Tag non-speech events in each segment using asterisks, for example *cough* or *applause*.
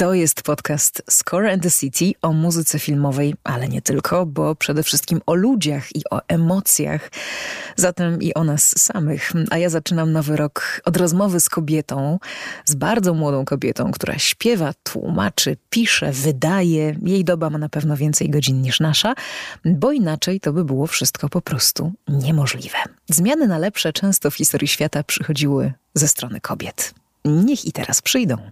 To jest podcast Score and the City o muzyce filmowej, ale nie tylko, bo przede wszystkim o ludziach i o emocjach, zatem i o nas samych. A ja zaczynam nowy rok od rozmowy z kobietą, z bardzo młodą kobietą, która śpiewa, tłumaczy, pisze, wydaje. Jej doba ma na pewno więcej godzin niż nasza, bo inaczej to by było wszystko po prostu niemożliwe. Zmiany na lepsze często w historii świata przychodziły ze strony kobiet. Niech i teraz przyjdą.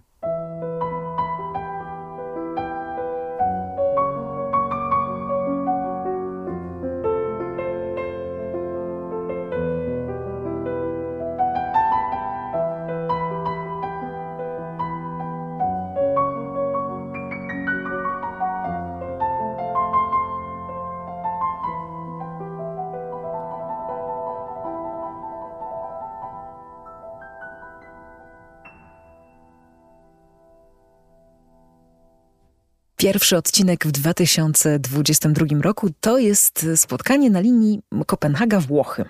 Pierwszy odcinek w 2022 roku to jest spotkanie na linii Kopenhaga-Włochy.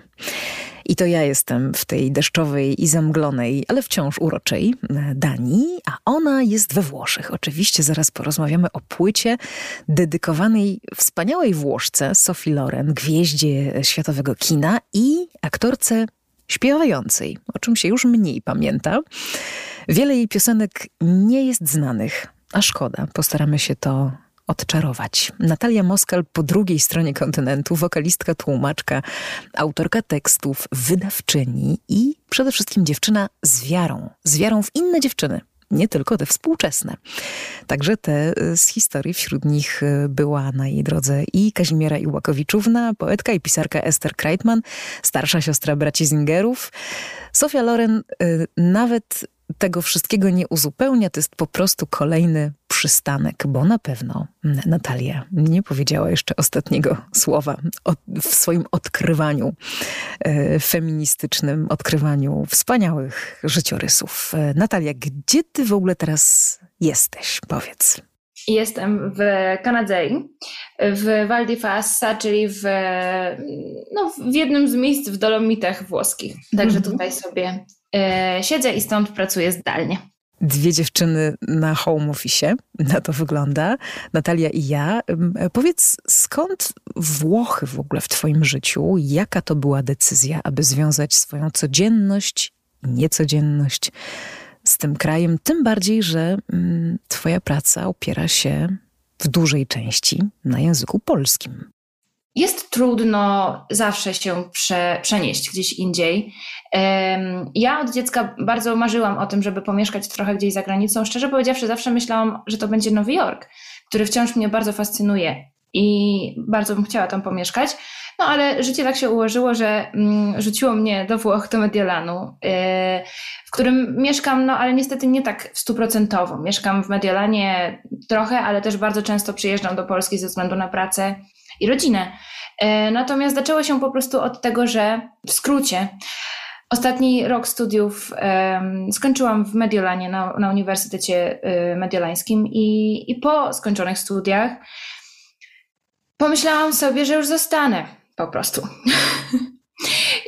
I to ja jestem w tej deszczowej i zamglonej, ale wciąż uroczej Danii, a ona jest we Włoszech. Oczywiście zaraz porozmawiamy o płycie dedykowanej wspaniałej Włoszce Sophie Loren, gwieździe światowego kina i aktorce śpiewającej, o czym się już mniej pamięta. Wiele jej piosenek nie jest znanych, a szkoda, postaramy się to odczarować. Natalia Moskal po drugiej stronie kontynentu, wokalistka, tłumaczka, autorka tekstów, wydawczyni i przede wszystkim dziewczyna z wiarą. Z wiarą w inne dziewczyny. Nie tylko te współczesne. Także te y, z historii, wśród nich y, była na jej drodze i Kazimiera Iłakowiczówna, poetka i pisarka Esther Kreitman, starsza siostra braci Zingerów. Sofia Loren y, nawet tego wszystkiego nie uzupełnia, to jest po prostu kolejny przystanek, bo na pewno Natalia nie powiedziała jeszcze ostatniego słowa w swoim odkrywaniu e, feministycznym, odkrywaniu wspaniałych życiorysów. E, Natalia, gdzie ty w ogóle teraz jesteś? Powiedz. Jestem w Kanadzie, w Val di Fassa, czyli w, no, w jednym z miejsc w Dolomitach włoskich. Także mm -hmm. tutaj sobie siedzę i stąd pracuję zdalnie. Dwie dziewczyny na home office, na to wygląda, Natalia i ja. Powiedz, skąd Włochy w ogóle w Twoim życiu? Jaka to była decyzja, aby związać swoją codzienność niecodzienność z tym krajem? Tym bardziej, że Twoja praca opiera się w dużej części na języku polskim. Jest trudno zawsze się prze, przenieść gdzieś indziej. Ja od dziecka bardzo marzyłam o tym, żeby pomieszkać trochę gdzieś za granicą. Szczerze powiedziawszy, zawsze myślałam, że to będzie Nowy Jork, który wciąż mnie bardzo fascynuje i bardzo bym chciała tam pomieszkać. No ale życie tak się ułożyło, że mm, rzuciło mnie do Włoch, do Mediolanu, yy, w którym mieszkam, no ale niestety nie tak stuprocentowo. Mieszkam w Mediolanie trochę, ale też bardzo często przyjeżdżam do Polski ze względu na pracę i rodzinę. Yy, natomiast zaczęło się po prostu od tego, że w skrócie Ostatni rok studiów um, skończyłam w Mediolanie, na, na Uniwersytecie y, Mediolańskim i, i po skończonych studiach pomyślałam sobie, że już zostanę po prostu. *laughs*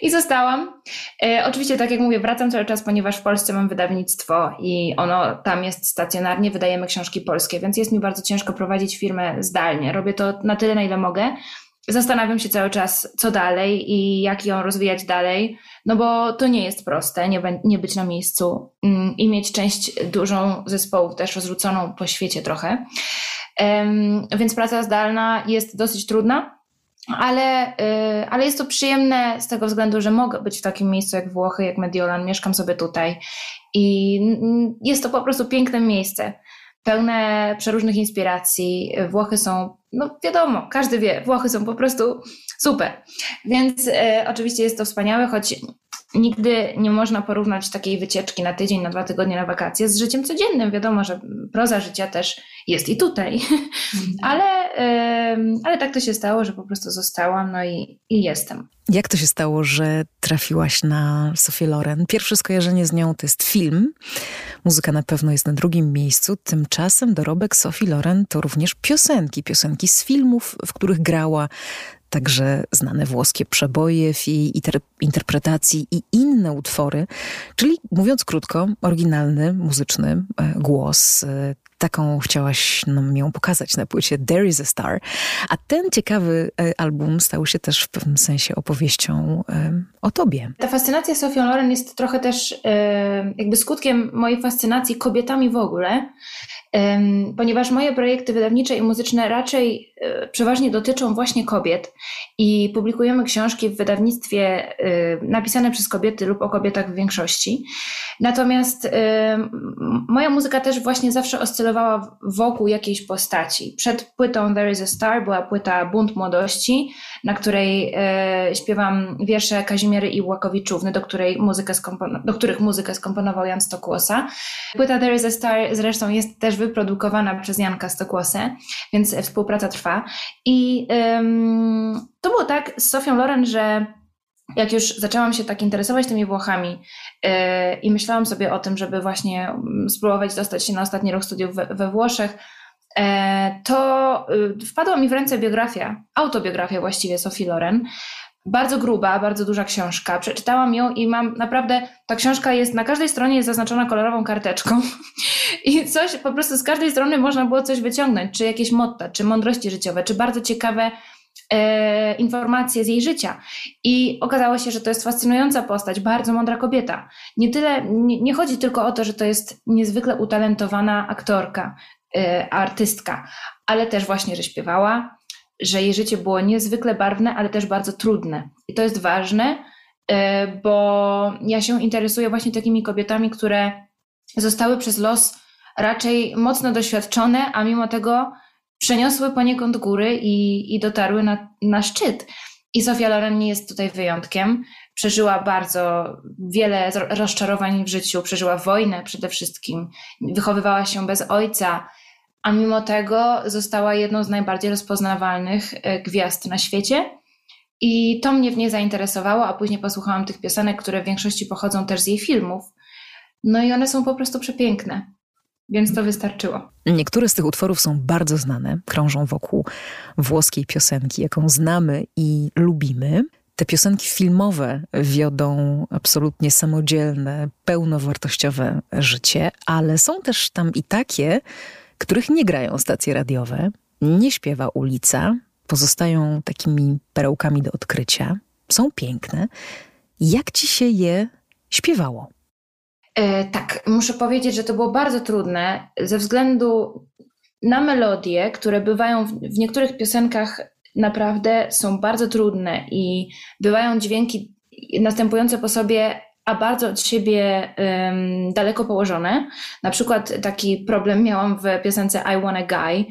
I zostałam. E, oczywiście, tak jak mówię, wracam cały czas, ponieważ w Polsce mam wydawnictwo i ono tam jest stacjonarnie, wydajemy książki polskie, więc jest mi bardzo ciężko prowadzić firmę zdalnie. Robię to na tyle, na ile mogę. Zastanawiam się cały czas, co dalej i jak ją rozwijać dalej, no bo to nie jest proste, nie, nie być na miejscu mm, i mieć część dużą zespołów też rozrzuconą po świecie trochę. Więc praca zdalna jest dosyć trudna, ale, y, ale jest to przyjemne z tego względu, że mogę być w takim miejscu jak Włochy, jak Mediolan, mieszkam sobie tutaj i jest to po prostu piękne miejsce, pełne przeróżnych inspiracji. Włochy są, no wiadomo, każdy wie, Włochy są po prostu super. Więc y, oczywiście jest to wspaniałe, choć nigdy nie można porównać takiej wycieczki na tydzień, na dwa tygodnie na wakacje z życiem codziennym. Wiadomo, że proza życia też jest i tutaj, mhm. ale, ale tak to się stało, że po prostu zostałam no i, i jestem. Jak to się stało, że trafiłaś na Sofię Loren? Pierwsze skojarzenie z nią to jest film. Muzyka na pewno jest na drugim miejscu. Tymczasem dorobek Sofii Loren to również piosenki. Piosenki z filmów, w których grała także znane włoskie przeboje w jej interpretacji i inne utwory, czyli mówiąc krótko, oryginalny, muzyczny e, głos. E, taką chciałaś nam ją pokazać na płycie There is a Star. A ten ciekawy e, album stał się też w pewnym sensie opowieścią o tobie. Ta fascynacja Sofią Loren jest trochę też jakby skutkiem mojej fascynacji kobietami w ogóle ponieważ moje projekty wydawnicze i muzyczne raczej e, przeważnie dotyczą właśnie kobiet i publikujemy książki w wydawnictwie e, napisane przez kobiety lub o kobietach w większości. Natomiast moja muzyka też właśnie zawsze oscylowała wokół jakiejś postaci. Przed płytą There is a Star była płyta Bunt Młodości, na której e, śpiewam wiersze Kazimiery Iłakowiczówny, do, której muzykę do których muzykę skomponował Jan Stokłosa. Płyta There is a Star zresztą jest też wyprodukowana przez Janka Stokłosę, więc współpraca trwa. I um, to było tak z Sofią Loren, że jak już zaczęłam się tak interesować tymi Włochami yy, i myślałam sobie o tym, żeby właśnie mm, spróbować dostać się na ostatni rok studiów we, we Włoszech, yy, to yy, wpadła mi w ręce biografia, autobiografia właściwie Sofii Loren. Bardzo gruba, bardzo duża książka. Przeczytałam ją i mam naprawdę, ta książka jest na każdej stronie jest zaznaczona kolorową karteczką *laughs* i coś, po prostu z każdej strony można było coś wyciągnąć, czy jakieś motta, czy mądrości życiowe, czy bardzo ciekawe informacje z jej życia. I okazało się, że to jest fascynująca postać, bardzo mądra kobieta. Nie tyle, nie, nie chodzi tylko o to, że to jest niezwykle utalentowana aktorka, e, artystka, ale też właśnie, że śpiewała, że jej życie było niezwykle barwne, ale też bardzo trudne. I to jest ważne, e, bo ja się interesuję właśnie takimi kobietami, które zostały przez los raczej mocno doświadczone, a mimo tego przeniosły poniekąd góry i, i dotarły na, na szczyt. I Sofia Loren nie jest tutaj wyjątkiem. Przeżyła bardzo wiele rozczarowań w życiu, przeżyła wojnę przede wszystkim, wychowywała się bez ojca, a mimo tego została jedną z najbardziej rozpoznawalnych e, gwiazd na świecie. I to mnie w niej zainteresowało, a później posłuchałam tych piosenek, które w większości pochodzą też z jej filmów. No i one są po prostu przepiękne więc to wystarczyło. Niektóre z tych utworów są bardzo znane, krążą wokół włoskiej piosenki, jaką znamy i lubimy. Te piosenki filmowe wiodą absolutnie samodzielne, pełnowartościowe życie, ale są też tam i takie, których nie grają stacje radiowe, nie śpiewa ulica, pozostają takimi perełkami do odkrycia, są piękne. Jak ci się je śpiewało? E, tak, muszę powiedzieć, że to było bardzo trudne ze względu na melodie, które bywają w, niektórych piosenkach naprawdę są bardzo trudne i bywają dźwięki następujące po sobie, a bardzo od siebie um, daleko położone. Na przykład taki problem miałam w piosence I Want a Guy,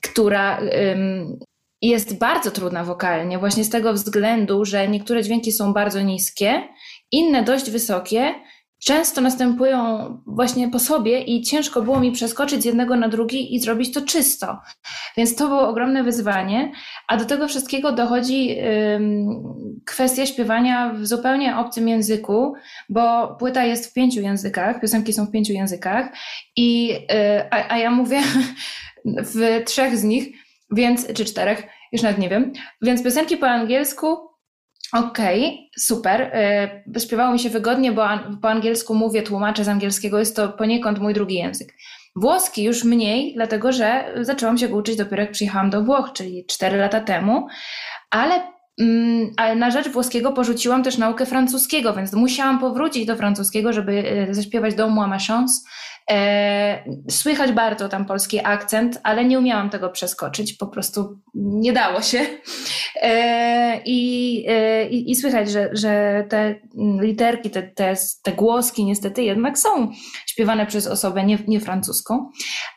która um, jest bardzo trudna wokalnie, właśnie z tego względu, że niektóre dźwięki są bardzo niskie, inne dość wysokie, często następują właśnie po sobie i ciężko było mi przeskoczyć z jednego na drugi i zrobić to czysto. Więc to było ogromne wyzwanie, a do tego wszystkiego dochodzi kwestia śpiewania w zupełnie obcym języku, bo płyta jest w pięciu językach, piosenki są w pięciu językach i yy, a, a ja mówię w trzech z nich, więc czy czterech, już nawet nie wiem. Więc piosenki po angielsku, Okej, okay, super. Y, śpiewało mi się wygodnie, bo po angielsku mówię, tłumaczę z angielskiego, jest to poniekąd mój drugi język. Włoski już mniej, dlatego że zaczęłam się go uczyć dopiero jak przyjechałam do Włoch, czyli 4 lata temu, ale, mm, ale na rzecz włoskiego porzuciłam też naukę francuskiego, więc musiałam powrócić do francuskiego, żeby y, zaśpiewać do Moi ma chance słychać bardzo tam polski akcent, ale nie umiałam tego przeskoczyć, po prostu nie dało się. E, I, e, i, i słychać, że, że te literki, te, te, te głoski niestety jednak są śpiewane przez osobę nie, nie francuską.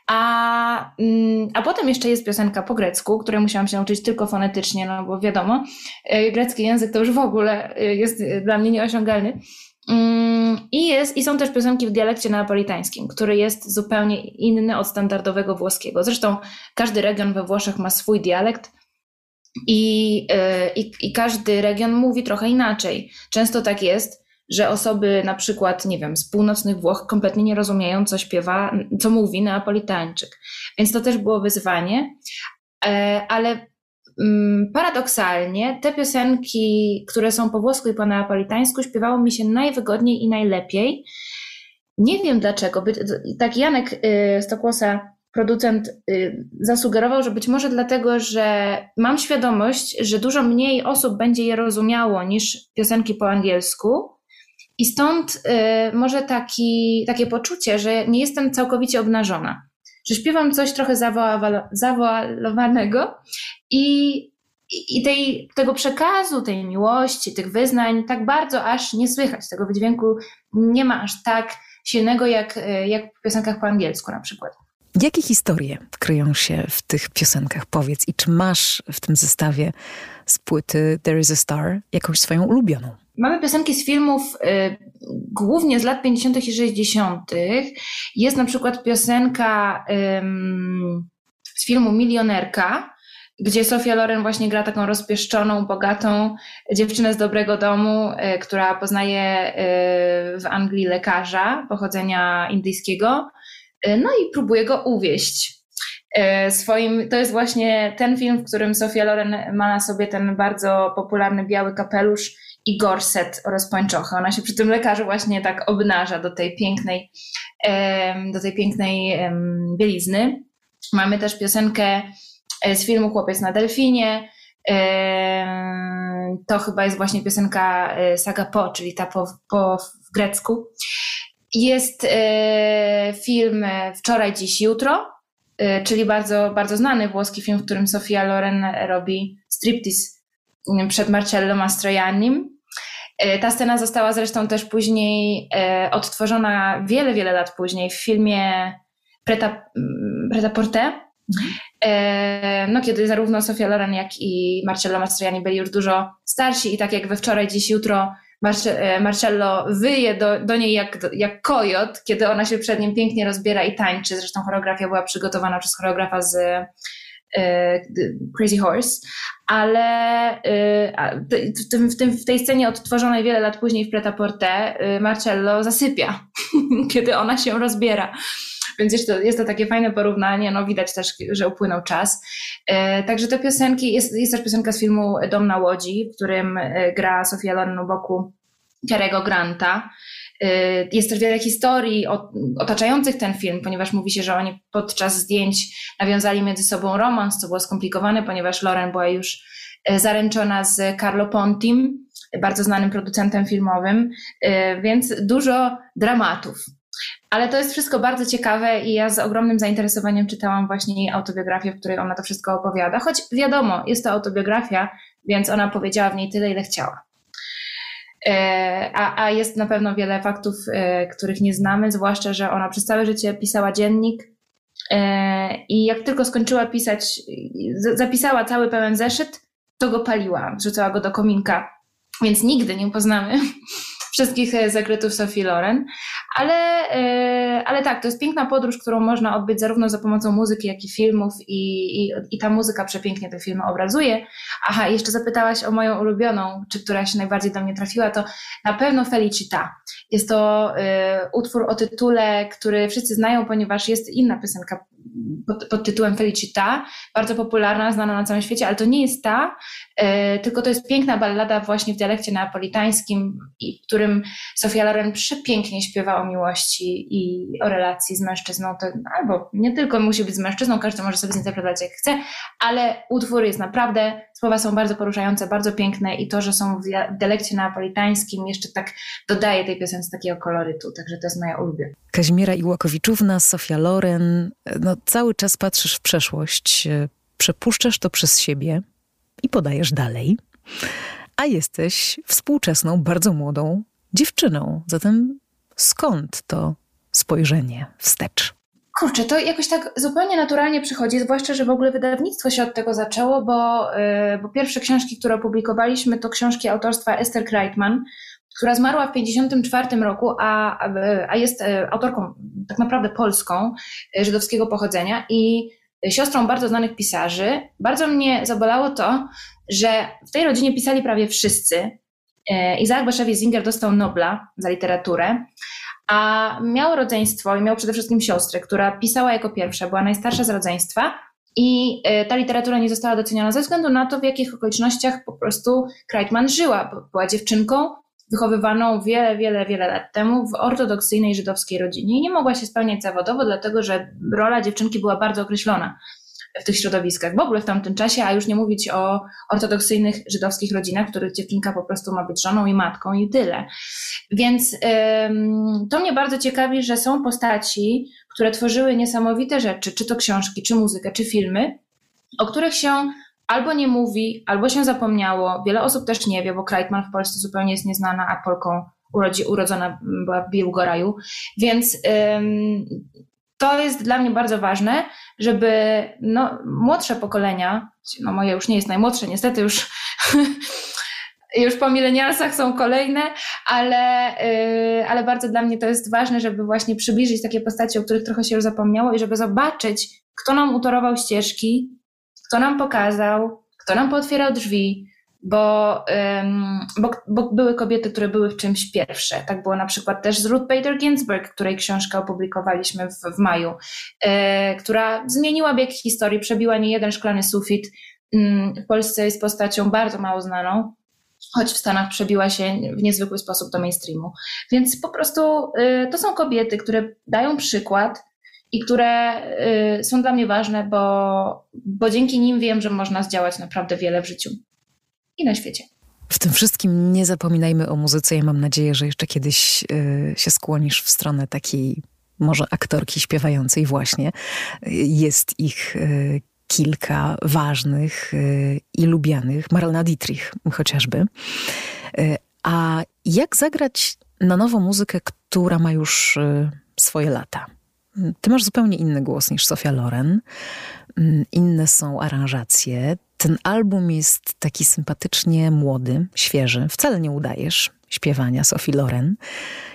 A, mm, a potem jeszcze jest piosenka po grecku, której musiałam się nauczyć tylko fonetycznie, no bo wiadomo, grecki język to już w ogóle jest dla mnie nieosiągalny. Mm, I, jest, I są też piosenki w dialekcie neapolitańskim, który jest zupełnie inny od standardowego włoskiego. Zresztą każdy region we Włoszech ma swój dialekt i, y, i, i każdy region mówi trochę inaczej. Często tak jest, że osoby na przykład, nie wiem, z północnych Włoch kompletnie nie rozumieją, co śpiewa, co mówi neapolitańczyk. Więc to też było wyzwanie, e, ale paradoksalnie te piosenki, które są po włosku i po neapolitańsku, śpiewało mi się najwygodniej i najlepiej. Nie wiem dlaczego. Tak Janek y, Stokłosa, producent, y, zasugerował, że być może dlatego, że mam świadomość, że dużo mniej osób będzie je rozumiało niż piosenki po angielsku. I stąd y, może taki, takie poczucie, że nie jestem całkowicie obnażona że śpiewam coś trochę zawoalowanego i, i tej, tego przekazu, tej miłości, tych wyznań tak bardzo aż nie słychać. Tego wydźwięku nie ma aż tak silnego jak, jak w piosenkach po angielsku na przykład. Jakie historie kryją się w tych piosenkach? Powiedz, i czy masz w tym zestawie z płyty There is a Star jakąś swoją ulubioną? Mamy piosenki z filmów y, głównie z lat 50. i 60. Jest na przykład piosenka y, z filmu Milionerka, gdzie Sofia Loren właśnie gra taką rozpieszczoną, bogatą dziewczynę z dobrego domu, y, która poznaje y, w Anglii lekarza pochodzenia indyjskiego, y, no i próbuje go uwieść. Y, swoim, to jest właśnie ten film, w którym Sofia Loren ma na sobie ten bardzo popularny biały kapelusz i gorset oraz pończochę. Ona się przy tym lekarzu właśnie tak obnaża do tej pięknej, do tej pięknej bielizny. Mamy też piosenkę e, z filmu Chłopiec na delfinie. To chyba jest właśnie piosenka e, Saga Po, czyli ta po, po w grecku. Jest e, film Wczoraj, dziś, jutro, czyli bardzo, bardzo znany włoski film, w którym Sofia Loren robi striptease przed Marcello Mastroiannim. E, ta scena została zresztą też później e, odtworzona wiele, wiele lat później w filmie Preta, mm, Preta Porte. E, no, kiedy zarówno Sofia Loren, jak i Marcello Mastroianni byli już dużo starsi i tak jak we wczoraj, dziś, jutro Marcello wyje do, do niej jak, jak kojot, kiedy ona się przed nim pięknie rozbiera i tańczy. Zresztą choreografia była przygotowana przez choreografa z Crazy Horse, ale e, w, tym, w, tej scenie odtworzonej wiele lat później w Preta Porte e, Marcello zasypia, *laughs* kiedy ona się rozbiera. Więc jest to, jest to takie fajne porównanie, no widać też, że upłynął czas. Także te piosenki, jest, jest też piosenka z filmu Dom na Łodzi, w którym gra Sofia Loren u boku Kerego Granta. Y, jest też wiele historii otaczających ten film, ponieważ mówi się, że oni podczas zdjęć nawiązali między sobą romans, co było skomplikowane, ponieważ Lauren była już y, zaręczona z Carlo Pontim, bardzo znanym producentem filmowym, y, więc dużo dramatów. Ale to jest wszystko bardzo ciekawe i ja z ogromnym zainteresowaniem czytałam właśnie jej autobiografię, w której ona to wszystko opowiada. Choć wiadomo, jest to autobiografia, więc ona powiedziała w niej tyle, ile chciała. E, a, a jest na pewno wiele faktów, e, których nie znamy, zwłaszcza, że ona przez całe życie pisała dziennik e, i jak tylko skończyła pisać, zapisała cały pełen zeszyt, to go paliła, wrzucała go do kominka, więc nigdy nie poznamy wszystkich zakrytów Sophie Loren, ale, e, ale tak, to jest piękna podróż, którą można odbyć zarówno za pomocą muzyki, jak i filmów i, i, i ta muzyka przepięknie te filmy obrazuje. Aha, jeszcze zapytałaś o moją ulubioną, czy która się najbardziej do mnie trafiła, to na pewno Felicita. Jest to y, utwór o tytule, który wszyscy znają, ponieważ jest inna piosenka pod, pod, tytułem Felicita, bardzo popularna, znana na całym świecie, ale to nie jest ta, y, tylko to jest piękna ballada właśnie w dialekcie neapolitańskim, i, w którym Sofia Loren przepięknie śpiewa o miłości i o relacji z mężczyzną, to, albo nie tylko musi być z mężczyzną, każdy może sobie zinterpretować jak chce, ale utwór jest naprawdę, słowa są bardzo poruszające, bardzo piękne i to, że są w dialekcie neapolitańskim jeszcze tak dodaje tej piosence takiego kolorytu, także to jest moja ulubiona. Kazimiera Iłakowiczówna, Sofia Loren, no cały czas patrzysz w przeszłość, przepuszczasz to przez siebie i podajesz dalej, a jesteś współczesną, bardzo młodą dziewczyną. Zatem skąd to spojrzenie wstecz? Kurczę, to jakoś tak zupełnie naturalnie przychodzi, zwłaszcza, że w ogóle wydawnictwo się od tego zaczęło, bo, yy, bo pierwsze książki, które opublikowaliśmy, to książki autorstwa Esther Kreitman, która zmarła w 1954 roku, a, a jest e, autorką tak naprawdę polską, e, żydowskiego pochodzenia i siostrą bardzo znanych pisarzy. Bardzo mnie zabolało to, że w tej rodzinie pisali prawie wszyscy. E, Isaac Bashevis Singer dostał Nobla za literaturę, a miał rodzeństwo i miał przede wszystkim siostrę, która pisała jako pierwsza, była najstarsza z rodzeństwa I y, ta literatura nie została doceniona ze względu na to, w jakich okolicznościach po prostu Kreitman żyła. Była dziewczynką wychowywaną wiele, wiele, wiele lat temu w ortodoksyjnej żydowskiej rodzinie i nie mogła się spełniać zawodowo, dlatego że rola dziewczynki była bardzo określona w tych środowiskach, w ogóle w tamtym czasie, a już nie mówić o ortodoksyjnych żydowskich rodzinach, w których dziewczynka po prostu ma być żoną i matką i tyle. Więc ym, to mnie bardzo ciekawi, że są postaci, które tworzyły niesamowite rzeczy, czy to książki, czy muzykę, czy filmy, o których się albo nie mówi, albo się zapomniało. Wiele osób też nie wie, bo Kreitman w Polsce zupełnie jest nieznana, a Polką urodzi, urodzona była w Biłgoraju. Więc ym, to jest dla mnie bardzo ważne, żeby no, młodsze pokolenia, no moje już nie jest najmłodsze, niestety już, *laughs* już po milenialsach są kolejne, ale, yy, ale bardzo dla mnie to jest ważne, żeby właśnie przybliżyć takie postacie, o których trochę się już zapomniało i żeby zobaczyć, kto nam utorował ścieżki, kto nam pokazał, kto nam pootwierał drzwi, bo, bo, bo, były kobiety, które były w czymś pierwsze. Tak było na przykład też z Ruth Bader Ginsburg, której książkę opublikowaliśmy w, w maju, e, która zmieniła bieg historii, przebiła nie jeden szklany sufit. Um, w Polsce jest postacią bardzo mało znaną, choć w Stanach przebiła się w niezwykły sposób do mainstreamu. Więc po prostu y, to są kobiety, które dają przykład i które y, są dla mnie ważne, bo, bo dzięki nim wiem, że można zdziałać naprawdę wiele w życiu i na świecie. W tym wszystkim nie zapominajmy o muzyce. Ja mam nadzieję, że jeszcze kiedyś y, się skłonisz w stronę takiej może aktorki śpiewającej właśnie. Jest ich y, kilka ważnych y, i lubianych. Marlena Dietrich chociażby. A jak zagrać na nowo muzykę, która ma już swoje lata? Ty masz zupełnie inny głos niż Sofia Loren. Mm, inne są aranżacje. Ten album jest taki sympatycznie młody, świeży. Wcale nie udajesz śpiewania Sofii Loren.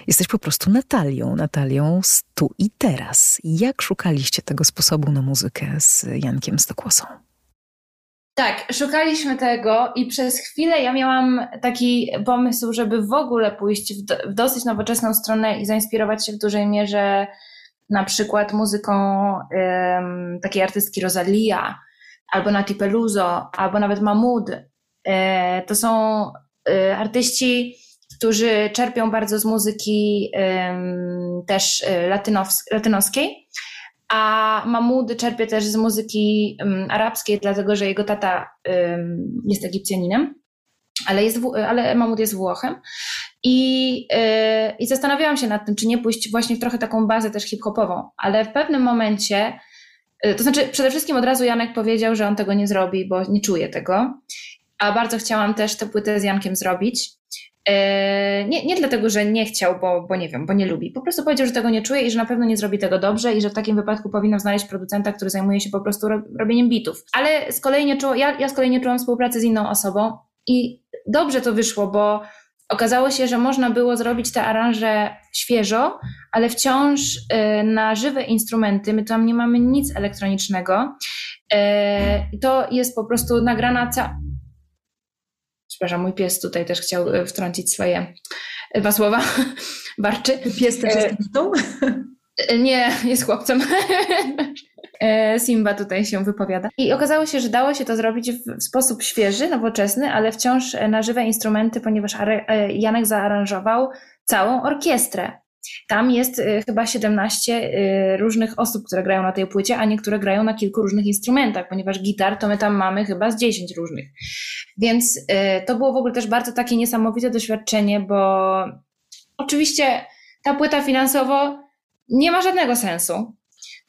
Jesteś po prostu Natalią, Natalią z tu i teraz. Jak szukaliście tego sposobu na muzykę z Jankiem Stokłosą? Tak, szukaliśmy tego i przez chwilę ja miałam taki pomysł, żeby w ogóle pójść w, do, w dosyć nowoczesną stronę i zainspirować się w dużej mierze na przykład muzyką um, takiej artystki Rosalia, albo Nati Peluso, albo nawet Mahmoud. E, to są e, artyści, którzy czerpią bardzo z muzyki też e, latynoskiej, a Mahmoud czerpie też z muzyki arabskiej, dlatego że jego tata jest Egipcjaninem, ale, jest, ale Mahmoud jest Włochem. I, yy, I zastanawiałam się nad tym, czy nie pójść właśnie w trochę taką bazę też hip-hopową, ale w pewnym momencie, to znaczy przede wszystkim od razu Janek powiedział, że on tego nie zrobi, bo nie czuje tego, a bardzo chciałam też tę płytę z Jankiem zrobić. Yy, nie, nie dlatego, że nie chciał, bo, bo nie wiem, bo nie lubi. Po prostu powiedział, że tego nie czuje i że na pewno nie zrobi tego dobrze i że w takim wypadku powinno znaleźć producenta, który zajmuje się po prostu robieniem bitów. Ale z kolei nie ja, ja z kolei nie czułam współpracy z inną osobą i dobrze to wyszło, bo Okazało się, że można było zrobić te aranże świeżo, ale wciąż y, na żywe instrumenty. My tam nie mamy nic elektronicznego. Y, to jest po prostu nagrana ca... Przepraszam, mój pies tutaj też chciał y, wtrącić swoje dwa słowa. *laughs* Barczy. Pies też jest Nie, jest chłopcem. *laughs* E, Simba tutaj się wypowiada. I okazało się, że dało się to zrobić w sposób świeży, nowoczesny, ale wciąż na żywe instrumenty, ponieważ e, Janek zaaranżował całą orkiestrę. Tam jest e, chyba 17 różnych osób, które grają na tej płycie, a niektóre grają na kilku różnych instrumentach, ponieważ gitar to my tam mamy chyba z 10 różnych. Więc to było w ogóle też bardzo takie niesamowite doświadczenie, bo oczywiście ta płyta finansowo nie ma żadnego sensu,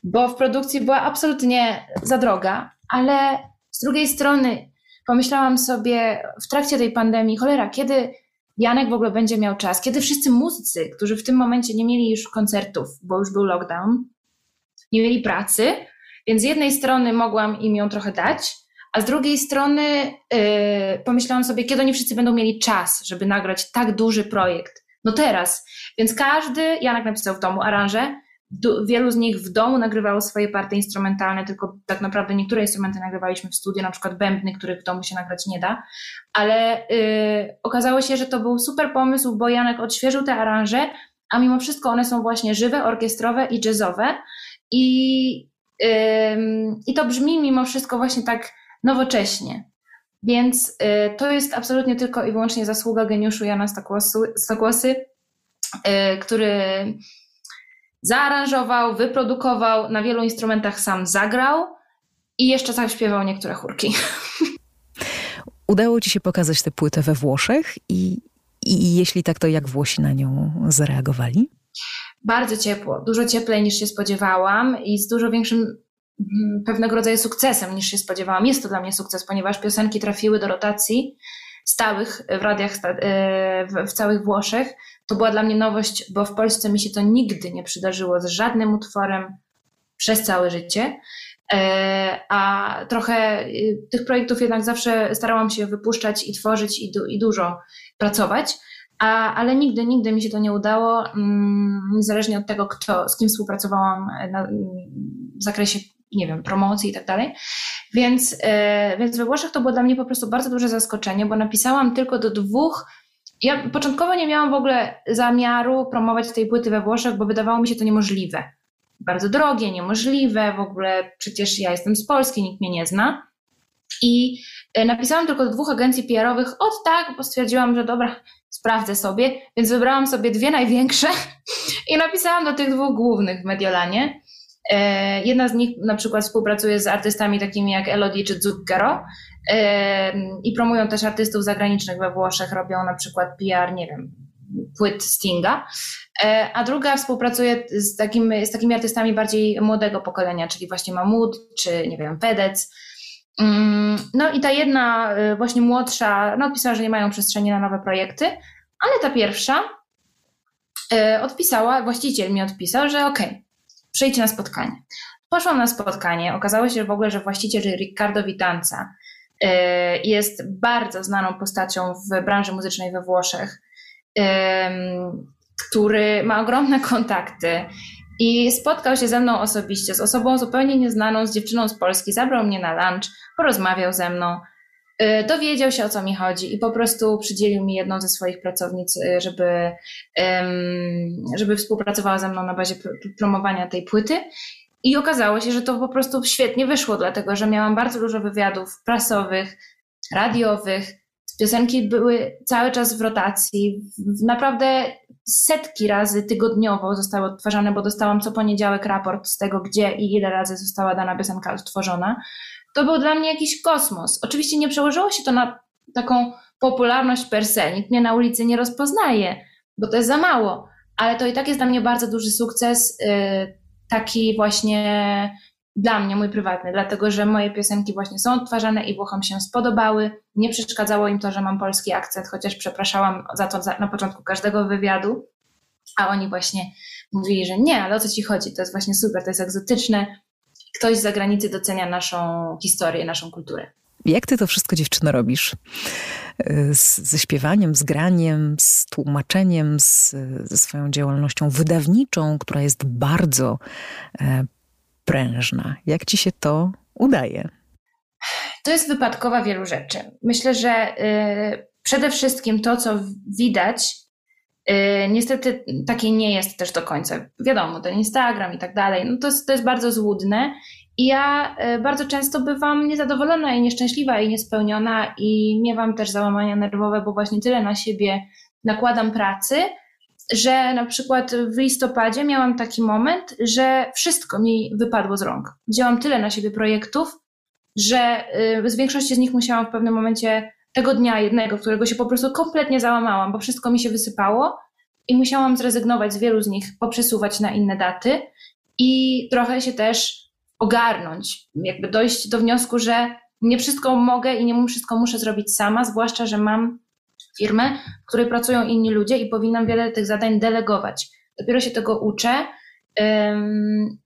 bo w produkcji była absolutnie za droga, ale z drugiej strony pomyślałam sobie w trakcie tej pandemii, cholera, kiedy Janek w ogóle będzie miał czas, kiedy wszyscy muzycy, którzy w tym momencie nie mieli już koncertów, bo już był lockdown, nie mieli pracy, więc z jednej strony mogłam im ją trochę dać, a z drugiej strony yy, pomyślałam sobie, kiedy oni wszyscy będą mieli czas, żeby nagrać tak duży projekt. No teraz. Więc każdy, Janek napisał w domu aranże, wielu z nich w domu nagrywało swoje partie instrumentalne, tylko tak naprawdę niektóre instrumenty nagrywaliśmy w studiu, na przykład bębny, których w domu się nagrać nie da, ale yy, okazało się, że to był super pomysł, bo Janek odświeżył te aranże, a mimo wszystko one są właśnie żywe, orkiestrowe i jazzowe i I to brzmi mimo wszystko właśnie tak nowocześnie. Więc y, to jest absolutnie tylko i wyłącznie zasługa geniuszu Jana Stokłosy, y, który zaaranżował, wyprodukował, na wielu instrumentach sam zagrał i jeszcze sam śpiewał niektóre chórki. *laughs* Udało ci się pokazać tę płytę we Włoszech i, i jeśli tak, to jak Włosi na nią zareagowali? Bardzo ciepło, dużo cieplej niż się spodziewałam i z dużo większym mm, pewnego rodzaju sukcesem niż się spodziewałam. Jest to dla mnie sukces, ponieważ piosenki trafiły do rotacji stałych w radiach e, w całych Włoszech. To była dla mnie nowość, bo w Polsce mi się to nigdy nie przydarzyło z żadnym utworem przez całe życie. E, a trochę tych projektów jednak zawsze starałam się wypuszczać i tworzyć i, du i dużo pracować. A, ale nigdy, nigdy mi się to nie udało, mm, niezależnie od tego, kto, z kim współpracowałam na, w zakresie, nie wiem, promocji i tak dalej. Więc, e, więc we Włoszech to było dla mnie po prostu bardzo duże zaskoczenie, bo napisałam tylko do dwóch. Ja początkowo nie miałam w ogóle zamiaru promować tej płyty we Włoszech, bo wydawało mi się to niemożliwe. Bardzo drogie, niemożliwe, w ogóle przecież ja jestem z Polski, nikt mnie nie zna. I e, napisałam tylko do dwóch agencji PR-owych, od tak, bo stwierdziłam, że dobra, sprawdzę sobie, więc wybrałam sobie dwie największe *laughs* i napisałam do tych dwóch głównych w Mediolanie. E, jedna z nich na przykład współpracuje z artystami takimi jak Elodie czy Zucchero e, i promują też artystów zagranicznych we Włoszech, robią na przykład PR, nie wiem, płyt Stinga, e, a druga współpracuje z, takim, z takimi artystami bardziej młodego pokolenia, czyli właśnie Mamut czy nie wiem, Pedec. Mm, no i ta jedna właśnie młodsza, no pisała, że nie mają przestrzeni na nowe projekty, ale ta pierwsza odpisała, właściciel mi odpisał, że okej, okay, przyjdź na spotkanie. Poszłam na spotkanie, okazało się w ogóle, że właściciel Riccardo Vitanza y, jest bardzo znaną postacią w branży muzycznej we Włoszech, który ma ogromne kontakty i spotkał się ze mną osobiście, z osobą zupełnie nieznaną, z dziewczyną z Polski, zabrał mnie na lunch, porozmawiał ze mną, y, dowiedział się o co mi chodzi i po prostu przydzielił mi jedną ze swoich pracownic, y, żeby, żeby współpracowała ze mną na bazie promowania tej płyty. I okazało się, że to po prostu świetnie wyszło, dlatego że miałam bardzo dużo wywiadów prasowych, radiowych. Piosenki były cały czas w rotacji. Naprawdę setki razy tygodniowo zostały odtwarzane, bo dostałam co poniedziałek raport z tego, gdzie i ile razy została dana piosenka odtworzona. To był dla mnie jakiś kosmos. Oczywiście nie przełożyło się to na taką popularność per se. Nikt mnie na ulicy nie rozpoznaje, bo to jest za mało. Ale to i tak jest dla mnie bardzo duży sukces. Yy, taki właśnie dla mnie, mój prywatny, dlatego że moje piosenki właśnie są odtwarzane i Włochom się spodobały. Nie przeszkadzało im to, że mam polski akcent, chociaż przepraszałam za to na początku każdego wywiadu, a oni właśnie mówili, że nie, ale o co ci chodzi? To jest właśnie super, to jest egzotyczne. Ktoś z zagranicy docenia naszą historię, naszą kulturę. Jak ty to wszystko, dziewczyno, robisz? Z, ze śpiewaniem, z graniem, z tłumaczeniem, z, ze swoją działalnością wydawniczą, która jest bardzo e, prężna. Jak ci się to udaje? To jest wypadkowa wielu rzeczy. Myślę, że y, przede wszystkim to, co widać, y, niestety takie nie jest też do końca. Wiadomo, ten Instagram i tak dalej, no to, jest, to jest bardzo złudne i ja y, bardzo często bywam niezadowolona i nieszczęśliwa i niespełniona i miewam też załamania nerwowe, bo właśnie tyle na siebie nakładam pracy, że na przykład w listopadzie miałam taki moment, że wszystko mi wypadło z rąk. Wzięłam tyle na siebie projektów, że y, z większości z nich musiałam w pewnym momencie tego dnia jednego, którego się po prostu kompletnie załamałam, bo wszystko mi się wysypało i musiałam zrezygnować z wielu z nich, poprzesuwać na inne daty i trochę się też ogarnąć, jakby dojść do wniosku, że nie wszystko mogę i nie wszystko muszę zrobić sama, zwłaszcza, że mam firmę, w której pracują inni ludzie i powinnam wiele tych zadań delegować. Dopiero się tego uczę.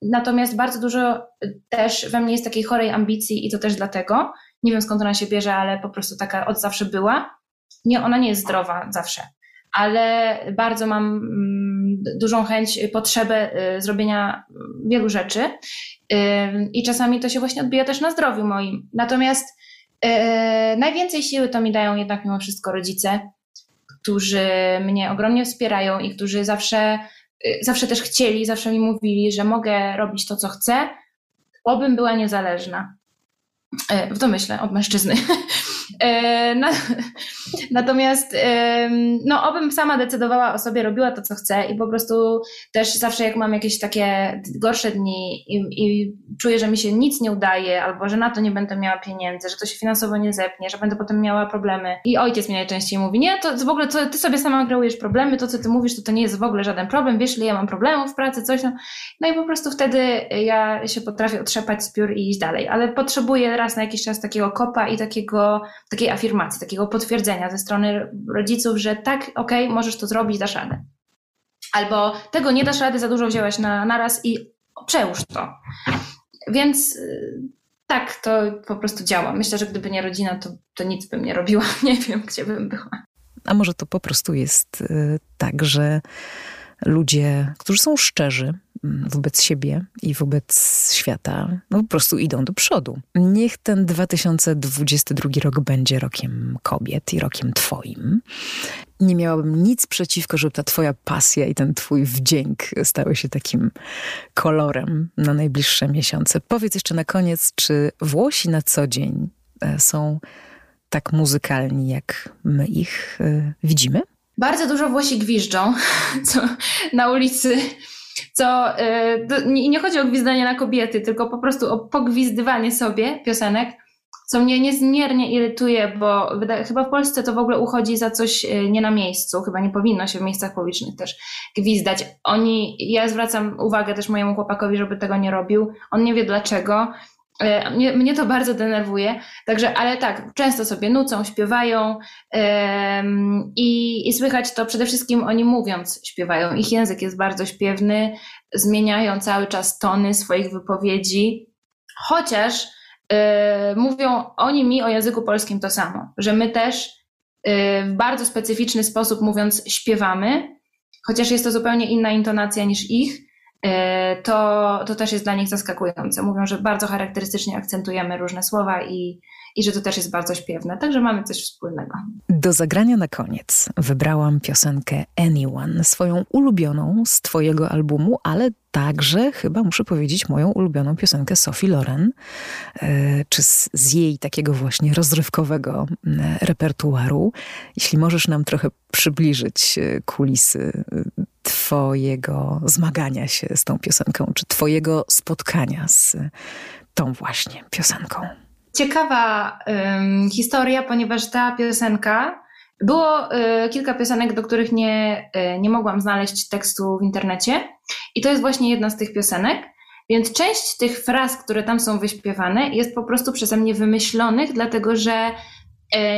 Natomiast bardzo dużo też we mnie jest takiej chorej ambicji i to też dlatego. Nie wiem skąd ona się bierze, ale po prostu taka od zawsze była. Nie, ona nie jest zdrowa zawsze, ale bardzo mam mm, dużą chęć, potrzebę y, zrobienia wielu rzeczy i czasami to się właśnie odbija też na zdrowiu moim. Natomiast E, najwięcej siły to mi dają jednak mimo wszystko rodzice, którzy mnie ogromnie wspierają i którzy zawsze, zawsze też chcieli, zawsze mi mówili, że mogę robić to, co chcę, obym była niezależna. E, w domyśle od mężczyzny. *laughs* E, *laughs* natomiast no, obym sama decydowała o sobie, robiła to, co chce i po prostu też zawsze jak mam jakieś takie gorsze dni i, i czuję, że mi się nic nie udaje albo że na to nie będę miała pieniędzy, że to się finansowo nie zepnie, że będę potem miała problemy i ojciec mi najczęściej mówi, nie, to w ogóle to ty sobie sama kreujesz problemy, to co ty mówisz, to to nie jest w ogóle żaden problem, wiesz, ile ja mam problemów w pracy, coś tam. No i po prostu wtedy ja się potrafię otrzepać z piór i iść dalej, ale potrzebuję raz na jakiś czas takiego kopa i takiego, takiej afirmacji, takiego potwierdzenia ze strony rodziców, że tak, okej, okay, możesz to zrobić, dasz radę. Albo tego nie dasz rady, za dużo wzięłaś na, na raz i przełóż to. Więc y, tak, to po prostu działa. Myślę, że gdyby nie rodzina, to, to nic bym nie robiła. *laughs* Nie wiem, gdzie bym była. A może to po prostu jest y, tak, że ludzie, którzy są szczerzy wobec siebie i wobec świata, no po prostu idą do przodu. Niech ten 2022 rok będzie rokiem kobiet i rokiem twoim. Nie miałabym nic przeciwko, żeby ta twoja pasja i ten twój wdzięk stały się takim kolorem na najbliższe miesiące. Powiedz jeszcze na koniec, czy Włosi na co dzień e, są tak muzykalni, jak my ich e, widzimy? Bardzo dużo Włosi gwiżdżą *laughs* co, na ulicy, co y, nie, nie chodzi o gwizdanie na kobiety, tylko po prostu o pogwizdywanie sobie piosenek, co mnie niezmiernie irytuje, bo chyba w Polsce to w ogóle uchodzi za coś y, nie na miejscu, chyba nie powinno się w miejscach publicznych też gwizdać. Oni, ja zwracam uwagę też mojemu chłopakowi, żeby tego nie robił, on nie wie dlaczego, mnie, mnie, to bardzo denerwuje, także, ale tak, często sobie nucą, śpiewają i, i słychać to przede wszystkim oni mówiąc śpiewają. Ich język jest bardzo śpiewny, zmieniają cały czas tony swoich wypowiedzi, chociaż y, mówią oni mi o języku polskim to samo, że my też y, w bardzo specyficzny sposób mówiąc śpiewamy, chociaż jest to zupełnie inna intonacja niż ich, E, to, to też jest dla nich zaskakujące. Mówią, że bardzo charakterystycznie akcentujemy różne słowa i, i że to też jest bardzo śpiewne. Także mamy coś wspólnego. Do zagrania na koniec wybrałam piosenkę Anyone, swoją ulubioną z Twojego albumu, ale także chyba muszę powiedzieć moją ulubioną piosenkę Sophie Loren, e, czy z, z, jej takiego właśnie rozrywkowego repertuaru. Jeśli możesz nam trochę przybliżyć e, kulisy Twojego zmagania się z tą piosenką, czy Twojego spotkania z tą właśnie piosenką? Ciekawa um, historia, ponieważ ta piosenka. Było y, kilka piosenek, do których nie, y, nie mogłam znaleźć tekstu w internecie, i to jest właśnie jedna z tych piosenek. Więc część tych fraz, które tam są wyśpiewane, jest po prostu przeze mnie wymyślonych, dlatego że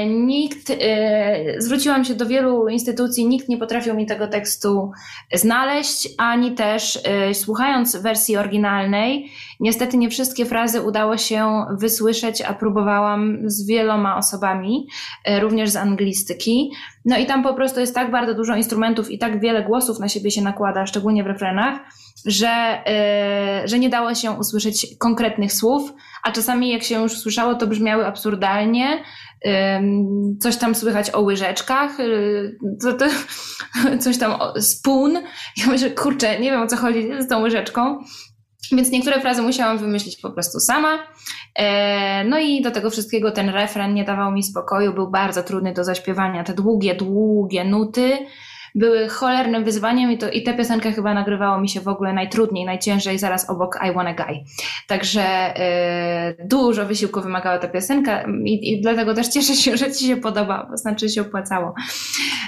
nikt, e, zwróciłam się do wielu instytucji, nikt nie potrafił mi tego tekstu znaleźć, ani też e, słuchając wersji oryginalnej, niestety nie wszystkie frazy udało się wysłyszeć, a próbowałam z wieloma osobami, również z anglistyki. No i tam po prostu jest tak bardzo dużo instrumentów i tak wiele głosów na siebie się nakłada, szczególnie w refrenach, że, że nie dało się usłyszeć konkretnych słów, a czasami jak się już słyszało, to brzmiały absurdalnie coś tam słychać o łyżeczkach, y, *laughs* coś tam o spoon. Ja myślę, kurczę, nie wiem o co chodzi z tą łyżeczką. Więc niektóre frazy musiałam wymyślić po prostu sama. E, no i do tego wszystkiego ten refren nie dawał mi spokoju, był bardzo trudny do zaśpiewania. Te długie, długie nuty były cholernym wyzwaniem i, to, i tę piosenkę chyba nagrywało mi się w ogóle najtrudniej, najciężej, zaraz obok I Wanna Guy. Także y, dużo wysiłku wymagała ta piosenka i, i dlatego też cieszę się, że Ci się podoba, bo znaczy się opłacało.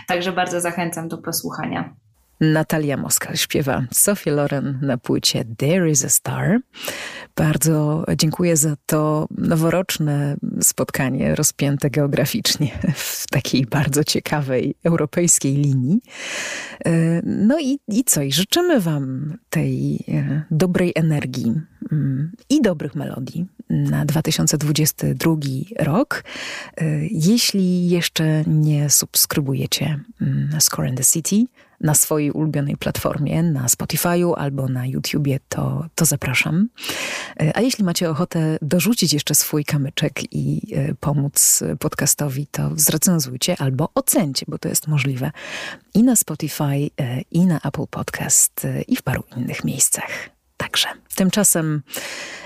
Także bardzo zachęcam do posłuchania. Natalia Moskal śpiewa Sophie Loren na płycie There is a Star. Bardzo dziękuję za to noworoczne spotkanie rozpięte geograficznie *laughs* w takiej bardzo ciekawej europejskiej linii. E, no i, i co? I życzymy Wam tej e, dobrej energii mm, i dobrych melodii na 2022 rok. E, jeśli jeszcze nie subskrybujecie mm, Score in the City, na swojej ulubionej platformie, na Spotify'u albo na YouTubie, to, to zapraszam. E, a jeśli macie ochotę dorzucić jeszcze swój kamyczek i e, pomóc podcastowi, to zrecenzujcie albo ocencie, bo to jest możliwe i na Spotify, e, i na Apple Podcast, i w paru innych miejscach także. Tymczasem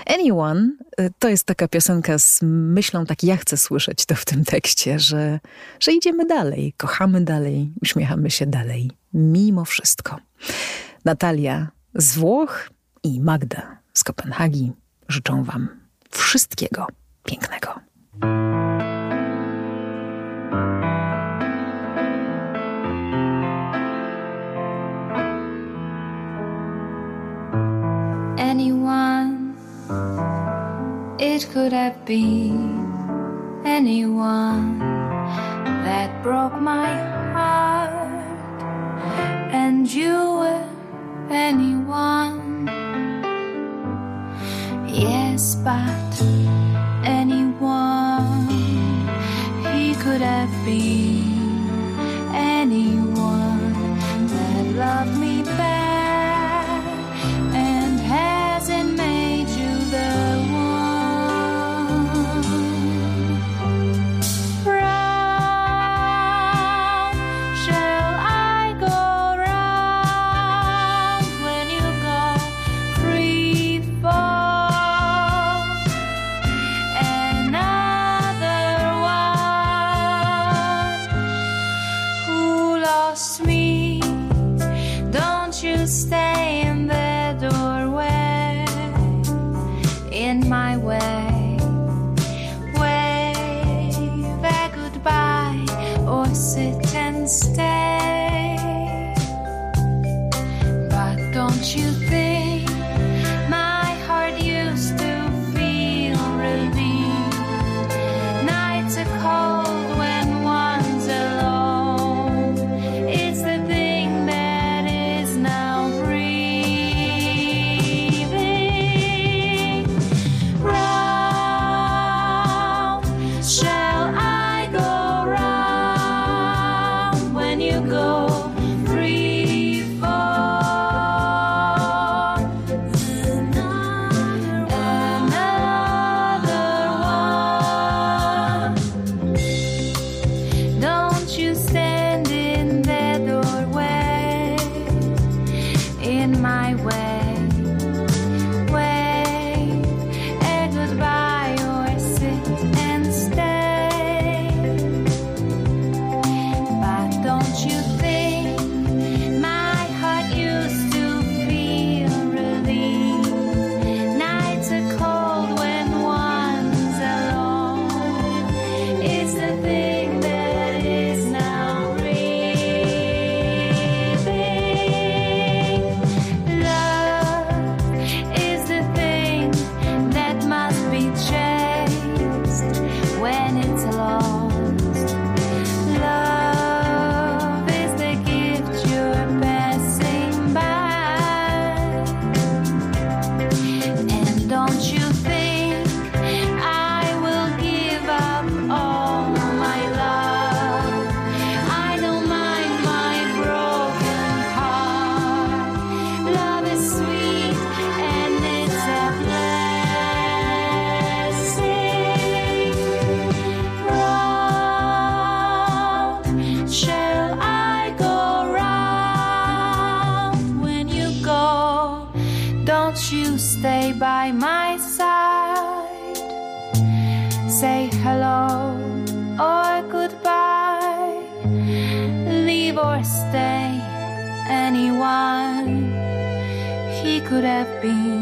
Anyone y, to jest taka piosenka z myślą, tak ja chcę słyszeć to w tym tekście, że, że idziemy dalej, kochamy dalej, uśmiechamy się dalej, mimo wszystko. Natalia z Włoch i Magda z Kopenhagi życzą Wam wszystkiego pięknego. could have been anyone that broke my heart, and you were anyone. Yes, but anyone he could have been. lost me. Don't you stay? away. be